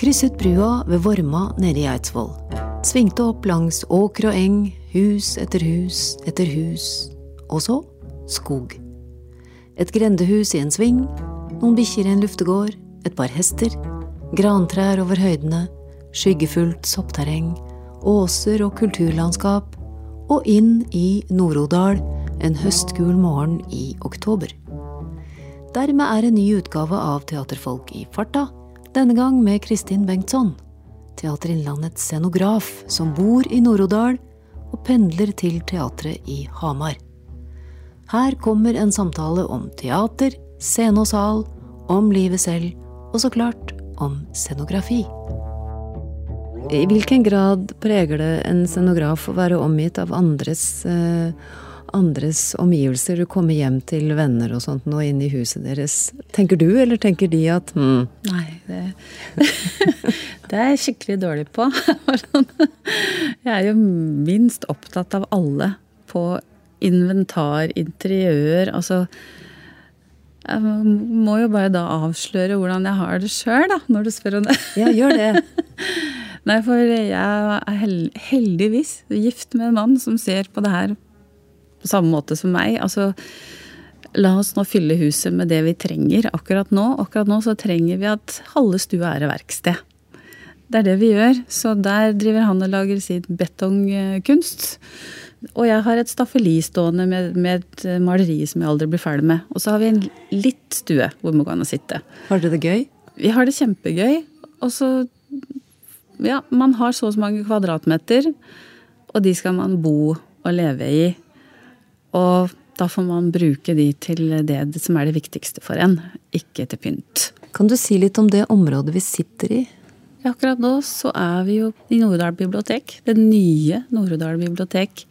Krysset brua ved Vorma nede i Eidsvoll. Svingte opp langs åker og eng, hus etter hus etter hus. Og så skog. Et grendehus i en sving, noen bikkjer i en luftegård, et par hester, grantrær over høydene, skyggefullt soppterreng, åser og kulturlandskap, og inn i Nord-Odal en høstgul morgen i oktober. Dermed er en ny utgave av Teaterfolk i farta, denne gang med Kristin Bengtsson. Teater Innlandets scenograf, som bor i Nord-Odal og pendler til teatret i Hamar. Her kommer en samtale om teater, scene og sal, om livet selv, og så klart om scenografi. I hvilken grad preger det en scenograf å være omgitt av andres, eh, andres omgivelser? Du kommer hjem til venner og sånt nå inn i huset deres. Tenker du, eller tenker de at hmm. Nei, det, det er jeg skikkelig dårlig på. Jeg er jo minst opptatt av alle på inventar, interiør, altså Jeg må jo bare da avsløre hvordan jeg har det sjøl, da, når du spør om det. Ja, gjør det. Nei, for jeg er heldigvis gift med en mann som ser på det her på samme måte som meg. Altså, la oss nå fylle huset med det vi trenger akkurat nå. Akkurat nå så trenger vi at halve stua er et verksted. Det er det vi gjør. Så der driver han og lager sin betongkunst. Og jeg har et staffeli stående med, med et maleri som jeg aldri blir ferdig med. Og så har vi en litt stue hvor vi kan sitte. Har dere det gøy? Vi har det kjempegøy. Og så Ja, man har så og så mange kvadratmeter, og de skal man bo og leve i. Og da får man bruke de til det som er det viktigste for en, ikke til pynt. Kan du si litt om det området vi sitter i? Ja, Akkurat nå så er vi jo i Nord-Odal bibliotek. Det nye Nord-Odal bibliotek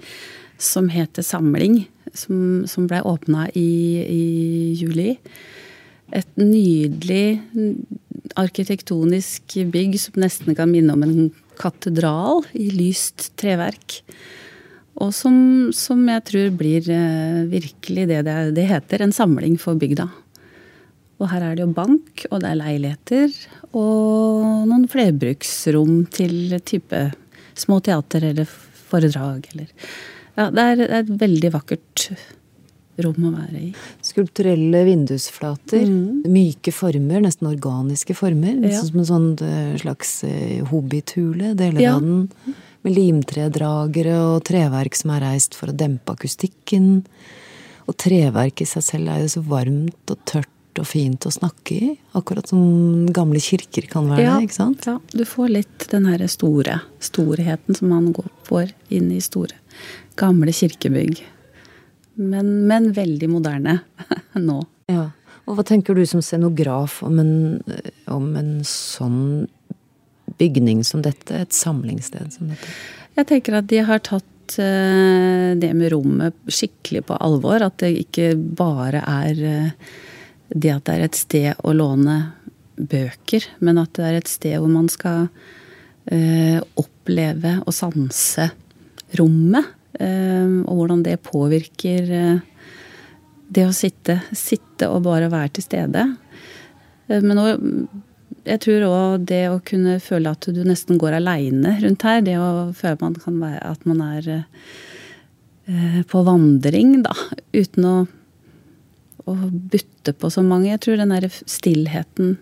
som heter Samling. Som, som ble åpna i, i juli. Et nydelig arkitektonisk bygg som nesten kan minne om en katedral i lyst treverk. Og som, som jeg tror blir eh, virkelig det det, det heter, en samling for bygda. Og her er det jo bank, og det er leiligheter, og noen flerbruksrom til type små teater eller foredrag eller Ja, det er, det er et veldig vakkert rom å være i. Skulpturelle vindusflater. Myke former, nesten organiske former. Mm. Ja. Som en sånn eh, slags eh, hobbithule, deler Ja. av den. Med limtredragere og treverk som er reist for å dempe akustikken. Og treverk i seg selv er jo så varmt og tørt og fint å snakke i. Akkurat som gamle kirker kan være det, ikke sant? Ja, du får litt den her store storheten som man går får inn i store, gamle kirkebygg. Men, men veldig moderne nå. Ja. Og hva tenker du som scenograf om en, om en sånn bygning som dette? Et samlingssted som dette? Jeg tenker at de har tatt eh, det med rommet skikkelig på alvor. At det ikke bare er eh, det at det er et sted å låne bøker, men at det er et sted hvor man skal eh, oppleve og sanse rommet. og hvordan det påvirker det å sitte, sitte og bare være til stede. Men nå, jeg tror òg det å kunne føle at du nesten går aleine rundt her, det å føle man kan være at man er eh, på vandring, da, uten å, å bytte på så mange. Jeg tror den der stillheten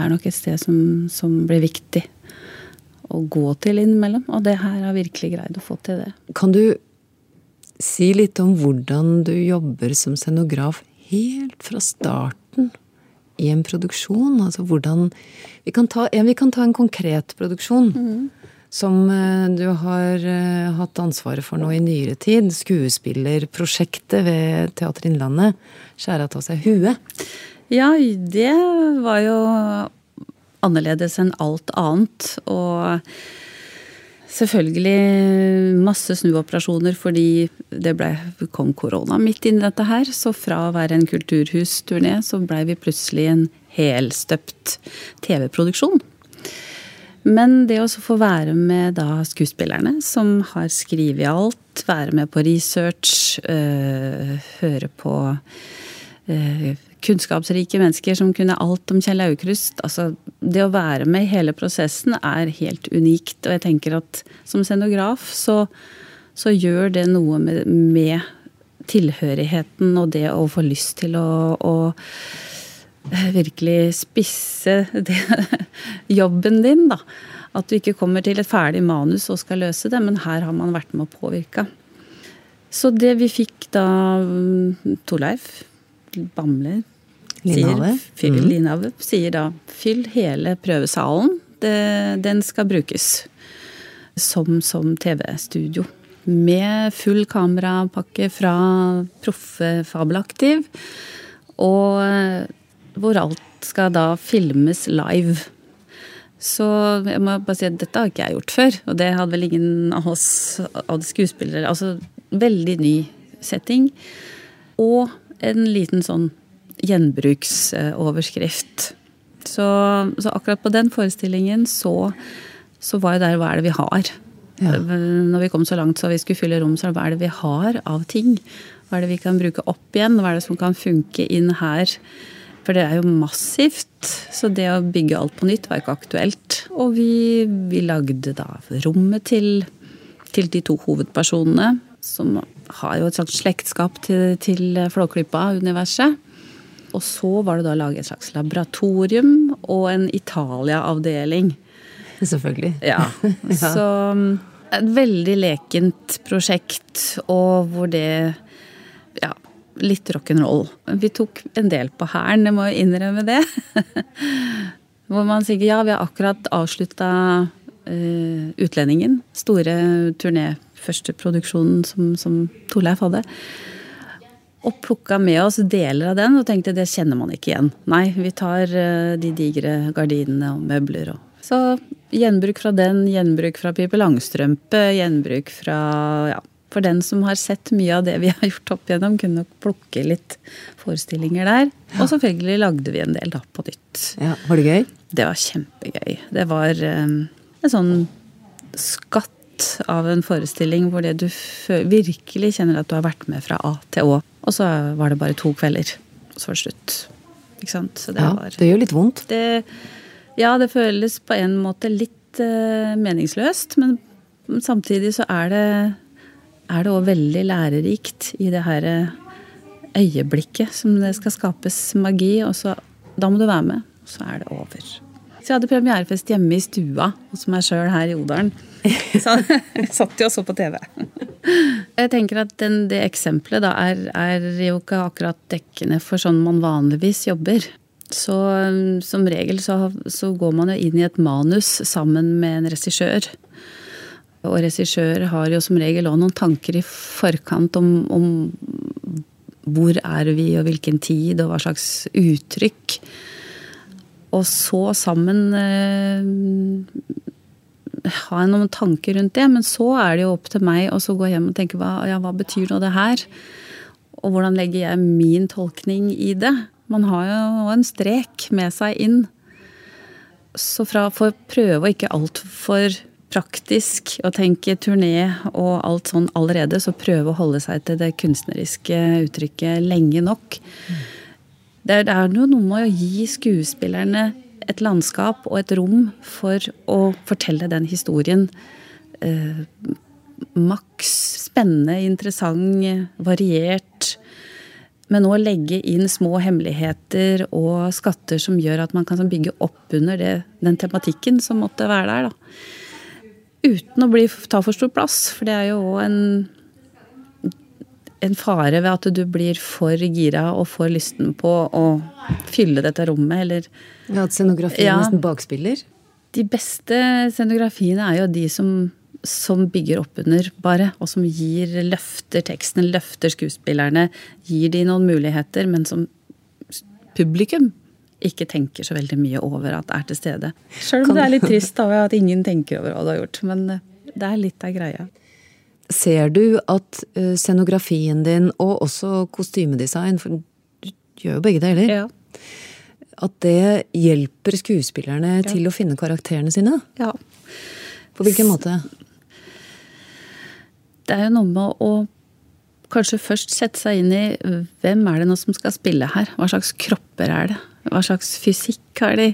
er nok et sted som, som blir viktig å gå til innimellom. Og det her har virkelig greid å få til det. Kan du si litt om hvordan du jobber som scenograf helt fra starten i en produksjon? Altså hvordan Vi kan ta, ja, vi kan ta en konkret produksjon. Som eh, du har eh, hatt ansvaret for nå i nyere tid. Skuespillerprosjektet ved Teater Innlandet. Skjæra av seg huet. Ja, det var jo annerledes enn alt annet. Og selvfølgelig masse snuoperasjoner fordi det ble, kom korona midt inn i dette her. Så fra å være en kulturhusturné, så blei vi plutselig en helstøpt TV-produksjon. Men det å få være med da skuespillerne som har skrevet alt, være med på research, øh, høre på kunnskapsrike mennesker som kunne alt om Kjell Aukrust. Altså, det å være med i hele prosessen er helt unikt. Og jeg tenker at som scenograf så, så gjør det noe med, med, tilhørigheten og det å få lyst til å, å eh, virkelig spisse det, jobben din, da. At du ikke kommer til et ferdig manus og skal løse det, men her har man vært med å påvirke. Så det vi fikk da mm, Torleif Bamble Linhave. Sier, mm. Linhave sier da fyll hele prøvesalen. Det, den skal brukes som, som TV-studio. Med full kamerapakke fra proffe Fabelaktiv. Og eh, hvor alt skal da filmes live. Så jeg må bare si at dette har ikke jeg gjort før. Og det hadde vel ingen av oss av skuespillere. Altså veldig ny setting. Og en liten sånn gjenbruksoverskrift. Så, så, akkurat på den forestillingen så, så var jo der hva er det vi har? Ja. Når vi kom så langt så vi skulle fylle rom, så hva er det vi har av ting? Hva er det vi kan bruke opp igjen? Hva er det som kan funke inn her? For det er jo massivt. Så det å bygge alt på nytt var ikke aktuelt. Og vi, vi lagde da rommet til, til de to hovedpersonene, som har jo et slags slektskap til, til Flåklypa-universet. Og så var det da å lage et slags laboratorium og en Italia-avdeling. Selvfølgelig. Ja. ja. Så um, et veldig lekent prosjekt, og hvor det Ja, litt rock'n'roll. Vi tok en del på hæren, jeg må jo innrømme det. hvor man sier ja, vi har akkurat avslutta uh, Utlendingen. Store turné, første produksjonen som, som Torleif hadde og plukka med oss deler av den og tenkte det kjenner man ikke igjen. Nei, vi tar eh, de digre gardinene og møbler og Så gjenbruk fra den, gjenbruk fra Pipe Langstrømpe, gjenbruk fra ja, for den som har sett mye av det vi har gjort opp igjennom, kunne nok plukke litt forestillinger der. Og selvfølgelig lagde vi en del da på nytt. Ja, Var det gøy? Det var kjempegøy. Det var um, en sånn skatt av en forestilling hvor det du virkelig kjenner at du har vært med fra A til Å. Og så var det bare to kvelder, og så var det slutt. Ikke sant? Det, ja, var, det gjør litt vondt. Det, ja, det føles på en måte litt uh, meningsløst, men samtidig så er det er det òg veldig lærerikt i det her eh, øyeblikket som det skal skapes magi. Og så da må du være med, og så er det over. Så jeg hadde premierefest hjemme i stua hos meg sjøl her i Odalen. Så satt jo og så på TV. Jeg tenker at den, det eksempelet da er, er, jo ikke akkurat dekkende for sånn man vanligvis jobber. Så som regel så, så går man jo inn i et manus sammen med en regissør. Og regissør har jo som regel òg noen tanker i forkant om, om hvor er vi, og hvilken tid, og hva slags uttrykk. Og så sammen eh, ha noen tanker rundt det. Men så er det jo opp til meg å gå hjem og tenke hva, ja, hva betyr nå det her? Og hvordan legger jeg min tolkning i det? Man har jo en strek med seg inn. Så fra, for å prøve å ikke altfor praktisk å tenke turné og alt sånn allerede, så prøve å holde seg til det kunstneriske uttrykket lenge nok. Mm. Det er, det er noe med å gi skuespillerne et landskap og et rom for å fortelle den historien. Eh, maks spennende, interessant, variert. Men å legge inn små hemmeligheter og skatter som gjør at man kan bygge opp under det, den tematikken som måtte være der. Da. Uten å bli, ta for stor plass, for det er jo òg en en fare ved at du blir for gira og for lysten på å fylle dette rommet, eller Ja, at scenografien ja, nesten bakspiller? De beste scenografiene er jo de som, som bygger opp under, bare. Og som gir løfter teksten, løfter skuespillerne. Gir de noen muligheter, men som publikum ikke tenker så veldig mye over at er til stede. Sjøl om det er litt trist da, at ingen tenker over hva du har gjort. Men det er litt av greia. Ser du at eh, scenografien din, og også kostymedesign, for du gjør jo begge deler, ja. at det hjelper skuespillerne ja. til å finne karakterene sine? Ja. På hvilken måte? Det er jo noe med å kanskje først sette seg inn i hvem er det nå som skal spille her? Hva slags kropper er det? Hva slags fysikk har de?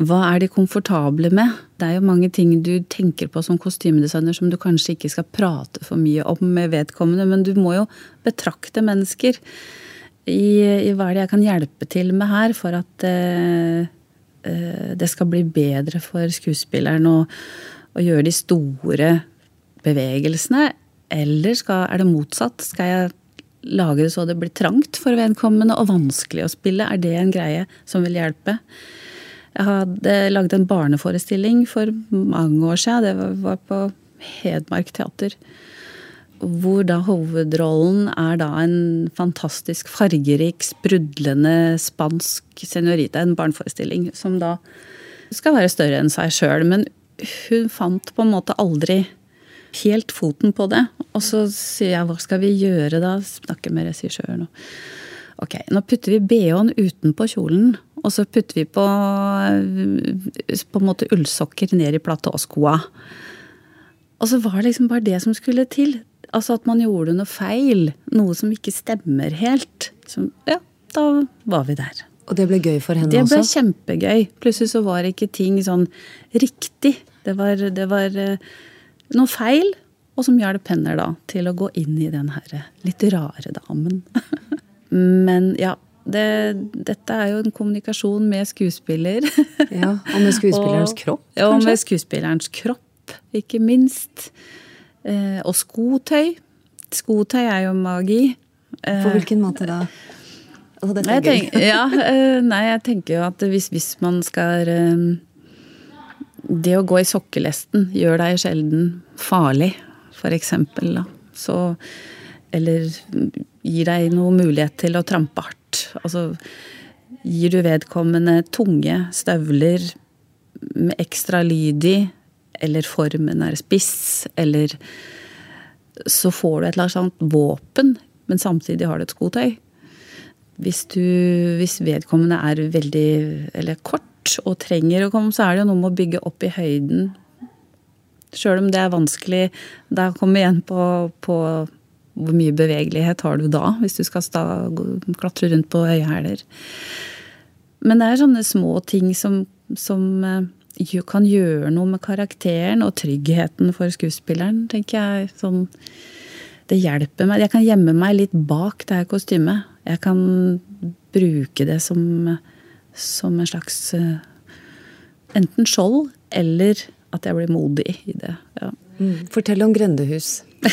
Hva er de komfortable med? Det er jo mange ting du tenker på som kostymedesigner som du kanskje ikke skal prate for mye om med vedkommende, men du må jo betrakte mennesker. I, i hva er det jeg kan hjelpe til med her for at uh, uh, det skal bli bedre for skuespilleren å, å gjøre de store bevegelsene? Eller skal, er det motsatt? Skal jeg lage det så det blir trangt for vedkommende og vanskelig å spille? Er det en greie som vil hjelpe? Jeg hadde lagd en barneforestilling for mange år siden. Det var på Hedmark teater. Hvor da hovedrollen er da en fantastisk fargerik, sprudlende spansk senorita. En barneforestilling som da skal være større enn seg sjøl. Men hun fant på en måte aldri helt foten på det. Og så sier jeg hva skal vi gjøre da? Snakker med regissøren. Ok, nå putter vi bh-en utenpå kjolen. Og så putter vi på på en måte ullsokker ned i platåskoa. Og så var det liksom bare det som skulle til. Altså at man gjorde noe feil. Noe som ikke stemmer helt. Så, ja, da var vi der. Og det ble gøy for henne også? Det ble kjempegøy. Plutselig så var ikke ting sånn riktig. Det var, det var noe feil, og som hjalp henne da til å gå inn i den her litt rare damen. Men ja, det, dette er jo en kommunikasjon med skuespiller. ja, Og med skuespillerens kropp, kanskje? Og med skuespillerens kropp, ikke minst. Eh, og skotøy. Skotøy er jo magi. Eh, På hvilken måte da? Altså, dette er gøy. Ja, eh, nei, jeg tenker jo at hvis, hvis man skal eh, det å gå i sokkelesten gjør deg sjelden farlig, for eksempel. Da. Så Eller gir deg noe mulighet til å trampe hardt. Altså gir du vedkommende tunge støvler med ekstra lyd i, eller formen er spiss, eller Så får du et eller annet våpen, men samtidig har du et skotøy. Hvis, du, hvis vedkommende er veldig eller kort og trenger å komme, så er det jo noe med å bygge opp i høyden. Sjøl om det er vanskelig. Da kommer vi igjen på, på, hvor mye bevegelighet har du da, hvis du skal sta, klatre rundt på høyhæler. Men det er sånne små ting som, som uh, kan gjøre noe med karakteren og tryggheten for skuespilleren, tenker jeg. Sånn, det hjelper meg. Jeg kan gjemme meg litt bak det her kostymet. Jeg kan bruke det som som en slags uh, enten skjold eller at jeg blir modig i det. Ja. Mm. Fortell om grendehus.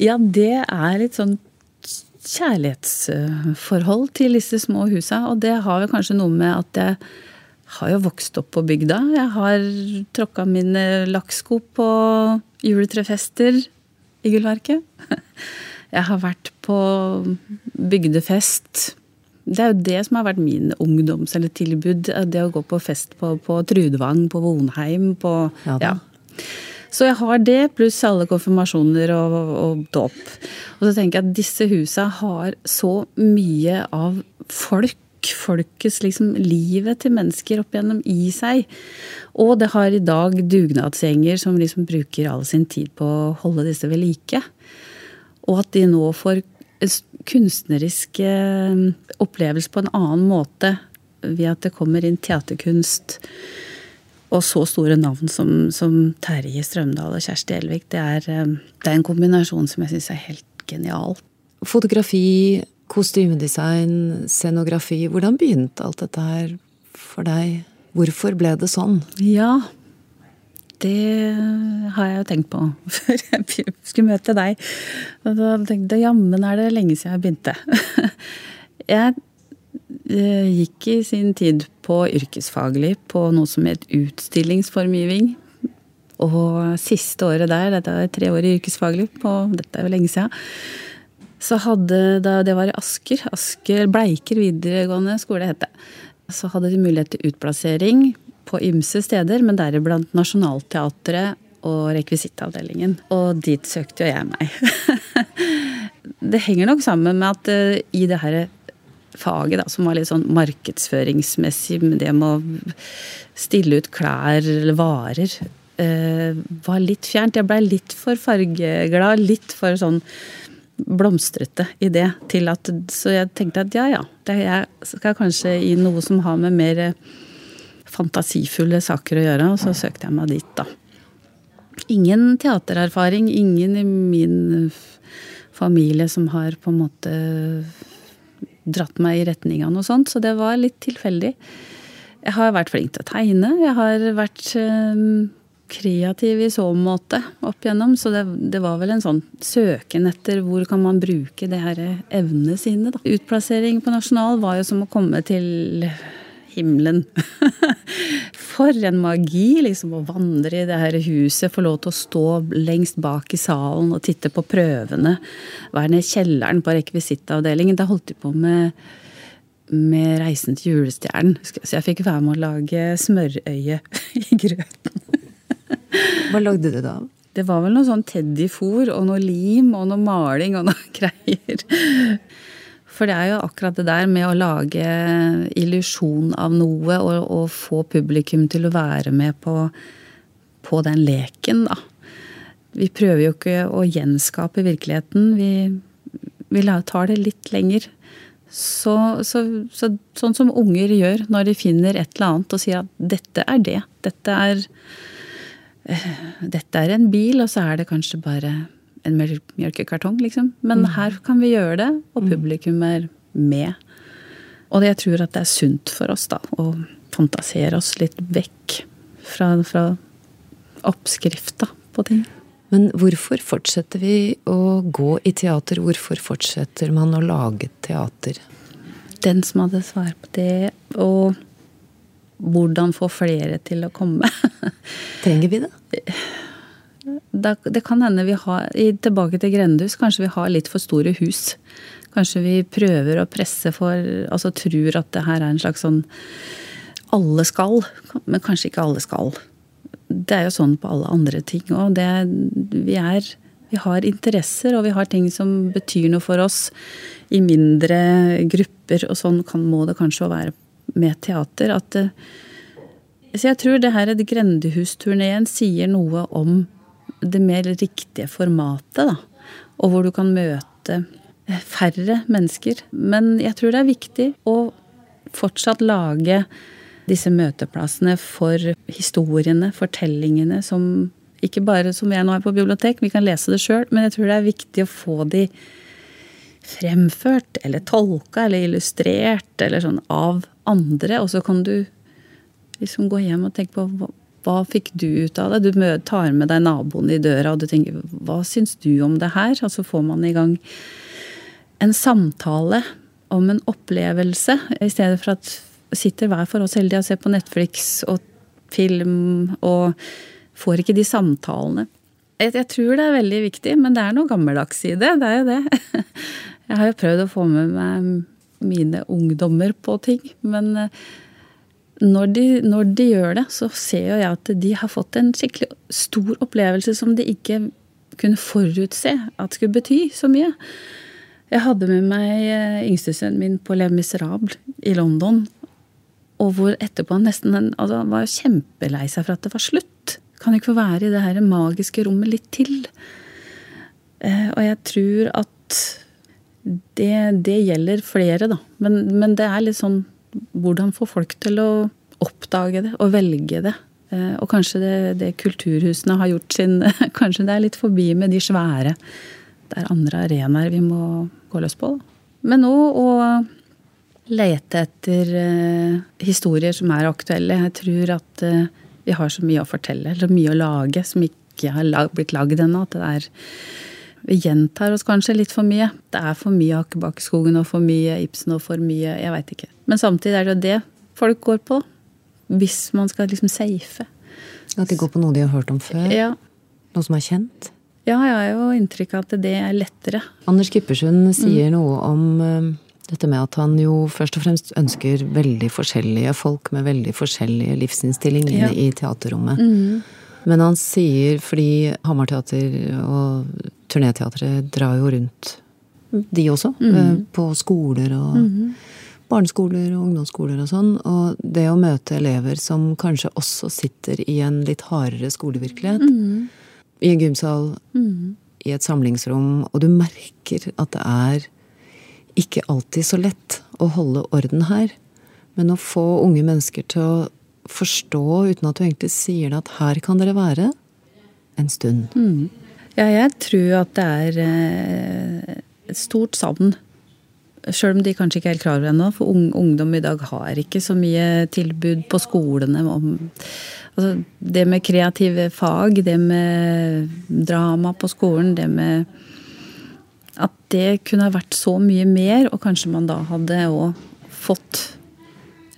ja, det er litt sånn kjærlighetsforhold til disse små husa. Og det har jo kanskje noe med at jeg har jo vokst opp på bygda. Jeg har tråkka mine lakksko på juletrefester i Gullverket. Jeg har vært på bygdefest det er jo det som har vært min ungdoms- eller tilbud. Det å gå på fest på, på Trudvang, på Vonheim, på ja, ja. Så jeg har det, pluss alle konfirmasjoner og, og dåp. Og så tenker jeg at disse husa har så mye av folk folkets liksom, livet til mennesker opp igjennom i seg. Og det har i dag dugnadsgjenger som liksom bruker all sin tid på å holde disse ved like. Og at de nå får en kunstnerisk eh, opplevelse på en annen måte ved at det kommer inn teaterkunst og så store navn som, som Terje Strømdal og Kjersti Elvik. Det er, eh, det er en kombinasjon som jeg syns er helt genial. Fotografi, kostymedesign, scenografi. Hvordan begynte alt dette her for deg? Hvorfor ble det sånn? Ja, det har jeg jo tenkt på før jeg skulle møte deg. Og da tenkte jeg jammen er det lenge siden jeg begynte. Jeg gikk i sin tid på yrkesfaglig på noe som het utstillingsformgivning. Og siste året der, dette er tre år i yrkesfaglig, på, dette er jo lenge siden, så hadde da, Det var i Asker. Asker Bleiker videregående skole het det. Så hadde de mulighet til utplassering på ymse steder, men deriblant Nationaltheatret og rekvisittavdelingen. Og dit søkte jo jeg meg. det henger nok sammen med at uh, i det her faget, da, som var litt sånn markedsføringsmessig, med det med å stille ut klær eller varer eh, var litt fjernt. Jeg blei litt for fargeglad, litt for sånn blomstrete i det. Til at, så jeg tenkte at ja ja, jeg skal kanskje i noe som har med mer fantasifulle saker å gjøre, og så søkte jeg meg dit, da. Ingen teatererfaring, ingen i min familie som har på en måte dratt meg i retning av noe sånt, så det var litt tilfeldig. Jeg har vært flink til å tegne. Jeg har vært um, kreativ i så måte opp igjennom. Så det, det, var vel en sånn søken etter hvor kan man bruke det her evnene sine. Da. Utplassering på Nasjonal var jo som å komme til himmelen. For en magi, liksom, å vandre i det her huset, få lov til å stå lengst bak i salen og titte på prøvene. Være nede i kjelleren på rekvisittavdelingen. Da holdt de på med, med Reisen til julestjernen. Så jeg fikk være med å lage smørøye i grøten. Hva lagde du da? Det var vel noe sånn teddyfor og noe lim og noe maling og noe greier. For det er jo akkurat det der med å lage illusjon av noe og, og, få publikum til å være med på, på, den leken, da. Vi prøver jo ikke å gjenskape virkeligheten. Vi, vi tar det litt lenger. Så, så, så, sånn som unger gjør når de finner et eller annet og sier at dette er det. Dette er, uh, dette er en bil, og så er det kanskje bare en melkekartong, liksom. Men mm. her kan vi gjøre det, og mm. publikum er med. Og jeg tror at det er sunt for oss, da, å fantasere oss litt vekk fra, fra oppskrifta på ting. Men hvorfor fortsetter vi å gå i teater? Hvorfor fortsetter man å lage teater? Den som hadde svar på det, og hvordan få flere til å komme. Trenger vi det? det kan hende vi har Tilbake til grendehus, kanskje vi har litt for store hus. Kanskje vi prøver å presse for Altså tror at det her er en slags sånn Alle skal, men kanskje ikke alle skal. Det er jo sånn på alle andre ting òg. Vi er vi har interesser, og vi har ting som betyr noe for oss i mindre grupper, og sånn kan, må det kanskje være med teater. At så jeg tror det her Grendehusturneen sier noe om det mer riktige formatet, da. Og hvor du kan møte færre mennesker. Men jeg tror det er viktig å fortsatt lage disse møteplassene for historiene, fortellingene, som ikke bare som jeg nå er på bibliotek, vi kan lese det sjøl, men jeg tror det er viktig å få de fremført eller tolka eller illustrert eller sånn av andre. Og så kan du liksom gå hjem og tenke på hva fikk du ut av det? Du tar med deg naboen i døra, og du tenker hva syns du om det her? Og så får man i gang en samtale om en opplevelse, i stedet for at sitter hver for oss heldige og ser på Netflix og film og får ikke de samtalene. Jeg, jeg, tror det er veldig viktig, men det er noe gammeldags i det. Det er jo det. Jeg har jo prøvd å få med meg mine ungdommer på ting, men når de, når de, gjør det, så ser jeg at de har fått en skikkelig stor opplevelse som de ikke kunne forutse at skulle bety så mye. Jeg hadde med meg eh, yngstesønnen min på Le Miserable i London. Og hvor etterpå han nesten altså, var kjempelei seg for at det var slutt. Kan ikke få være i det her magiske rommet litt til. Eh, og jeg tror at det, det gjelder flere, da. Men, men det er litt sånn hvordan få folk til å oppdage det og velge det. Eh, og kanskje det, det, kulturhusene har gjort sin Kanskje det er litt forbi med de svære. Det er andre arenaer vi må gå løs på. Men nå å lete etter uh, historier som er aktuelle. Jeg tror at uh, vi har så mye å fortelle, eller mye å lage, som ikke har blitt lagd ennå. At det er vi gjentar oss kanskje litt for mye. Det er for mye Akebakkskogen og for mye Ibsen og for mye Jeg veit ikke. Men samtidig er det jo det folk går på. Hvis man skal liksom safe. At de går på noe de har hørt om før? Ja. Noe som er kjent? Ja, jeg har jo inntrykk av at det er lettere. Anders Kippersund sier mm. noe om uh, dette med at han jo først og fremst ønsker veldig forskjellige folk med veldig forskjellige livsinnstillinger ja. i teaterrommet. Mm. Men han sier, fordi Hamarteater og Turnéteatret drar jo rundt, de også, mm. på skoler og mm. Barneskoler og ungdomsskoler og sånn. Og det å møte elever som kanskje også sitter i en litt hardere skolevirkelighet. I en gymsal, i et samlingsrom, og du merker at det er ikke alltid så lett å holde orden her. Men å få unge mennesker til å forstå, uten at du egentlig sier det, at her kan dere være en stund. Ja, jeg tror at det er eh, et stort savn. Sjøl om de kanskje ikke er helt klar over det ennå. For ungdom i dag har ikke så mye tilbud på skolene om altså, Det med kreative fag, det med drama på skolen, det med At det kunne ha vært så mye mer, og kanskje man da hadde òg fått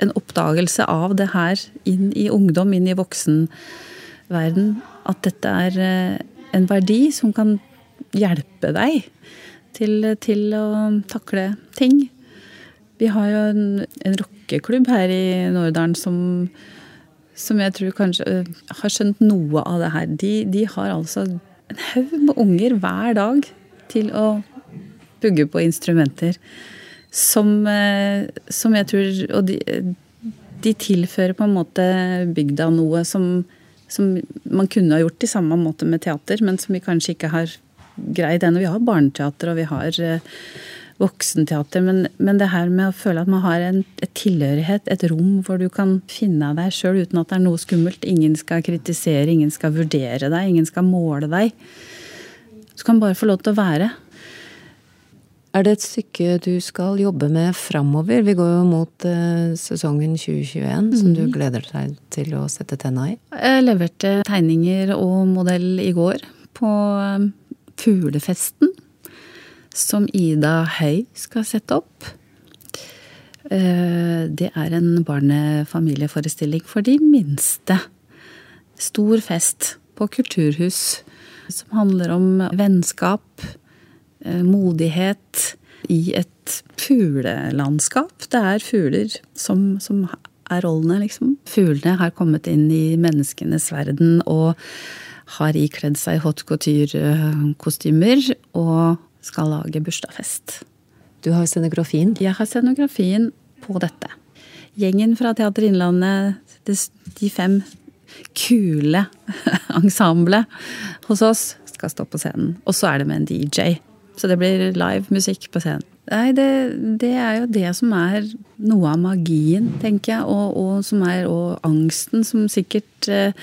en oppdagelse av det her inn i ungdom, inn i voksenverden. At dette er eh, en verdi som kan hjelpe deg til, til å takle ting. Vi har jo en, en rockeklubb her i Nordalen som, som jeg tror kanskje øh, har skjønt noe av det her. De, de har altså en haug med unger hver dag til å pugge på instrumenter. Som, øh, som jeg tror Og de, de tilfører på en måte bygda noe som, som man kunne ha gjort i samme måte med teater, men som vi kanskje ikke har greid ennå. Vi har barneteater og vi har eh, voksenteater, men, men, det her med å føle at man har en et tilhørighet, et rom hvor du kan finne deg sjøl uten at det er noe skummelt. Ingen skal kritisere, ingen skal vurdere deg, ingen skal måle deg. Du kan bare få lov til å være. Er det et stykke du skal jobbe med framover? Vi går jo mot eh, sesongen 2021, mm. som du gleder deg til å sette tenna i. Jeg leverte tegninger og modell i går på eh, Fuglefesten, som Ida Høy skal sette opp. Eh, det er en barnefamilieforestilling for de minste. Stor fest på kulturhus som handler om vennskap Eh, modighet i et fuglelandskap. Det er fugler som, som er rollene, liksom. Fuglene har kommet inn i menneskenes verden og har ikledd seg haute couture-kostymer og skal lage bursdagsfest. Du har scenografien? Jeg har scenografien på dette. Gjengen fra Teater Innlandet, de fem kule ensemblet hos oss, skal stå på scenen. Og så er det med en DJ. Så det blir live musikk på scenen. Nei, det, det, er jo det som er noe av magien, tenker jeg. Og, og som er og angsten som sikkert eh,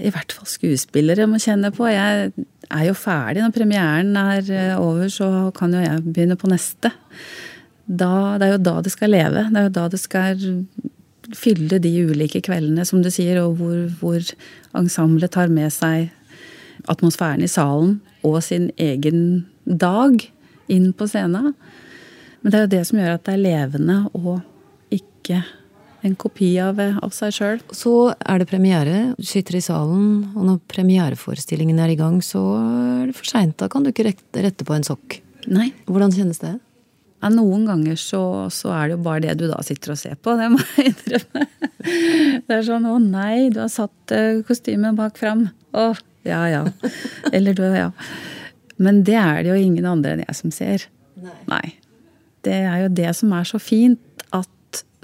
i hvert fall skuespillere må kjenne på. Jeg er jo ferdig når premieren er eh, over, så kan jo jeg begynne på neste. Da, det er jo da det skal leve. Det er jo da det skal fylle de ulike kveldene, som du sier, og hvor, hvor ensemblet tar med seg atmosfæren i salen og sin egen dag inn på scenen. Men det er jo det som gjør at det er levende og ikke en kopi av, av seg sjøl. Så er det premiere. Du sitter i salen, og når premiereforestillingen er i gang, så er det for seint. Da kan du ikke rette på en sokk. Nei. Hvordan kjennes det? Ja, noen ganger så, så, er det jo bare det du da sitter og ser på. Det må jeg innrømme. Det er sånn 'Å nei, du har satt eh, kostymet bak fram'. Å, ja ja. Eller du, ja. Men det er det jo ingen andre enn jeg som ser. Nei. Nei. Det er jo det som er så fint, at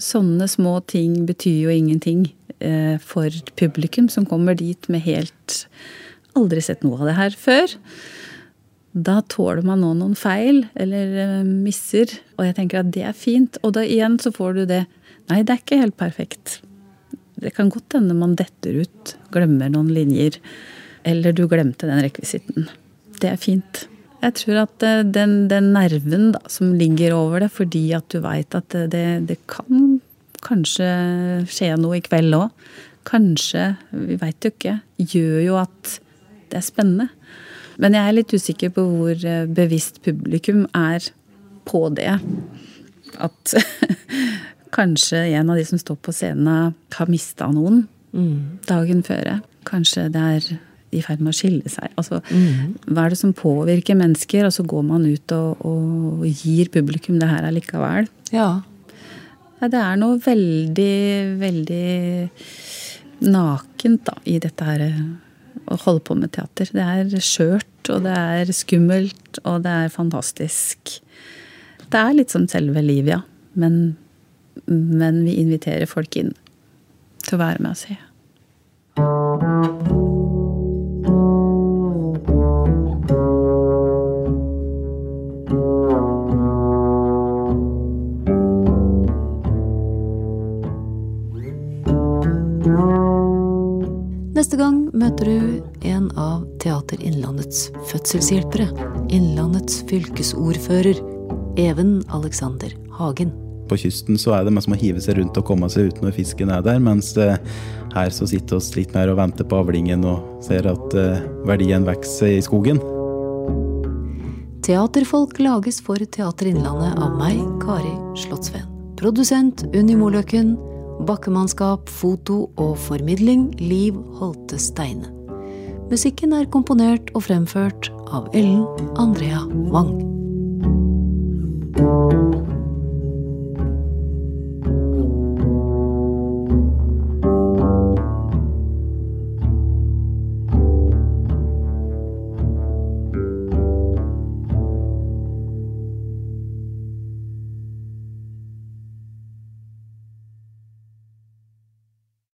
sånne små ting betyr jo ingenting eh, for publikum som kommer dit med helt Aldri sett noe av det her før. Da tåler man nå noen feil eller eh, misser, og jeg tenker at det er fint. Og da igjen så får du det Nei, det er ikke helt perfekt. Det kan godt hende man detter ut, glemmer noen linjer. Eller du glemte den rekvisitten det er fint. Jeg tror at eh, den, den nerven da, som ligger over det, fordi at du veit at det, det, kan kanskje skje noe i kveld òg. Kanskje, vi veit jo ikke. Gjør jo at det er spennende. Men jeg er litt usikker på hvor eh, bevisst publikum er på det. At kanskje en av de som står på scenen, har mista noen mm. dagen før. Kanskje det er i ferd med å skille seg. Altså, mm. Hva er det som påvirker mennesker? Og så går man ut og, og gir publikum det her allikevel. Ja. ja. Det er noe veldig, veldig nakent da, i dette her å holde på med teater. Det er skjørt, og det er skummelt, og det er fantastisk. Det er litt som selve livet, ja. Men Men vi inviterer folk inn til å være med og se. Møter du en av Teater Innlandets fødselshjelpere. Innlandets fylkesordfører, Even Alexander Hagen. På kysten så er det mest som å hive seg rundt og komme seg ut når fisken er der, mens eh, her så sitter vi litt mer og venter på avlingen og ser at eh, verdien vokser i skogen. Teaterfolk lages for Teater Innlandet av meg, Kari Slottsveen. Produsent Unni Moløkken. Bakkemannskap, foto og formidling Liv Holte Steine. Musikken er komponert og fremført av Ellen Andrea Wang.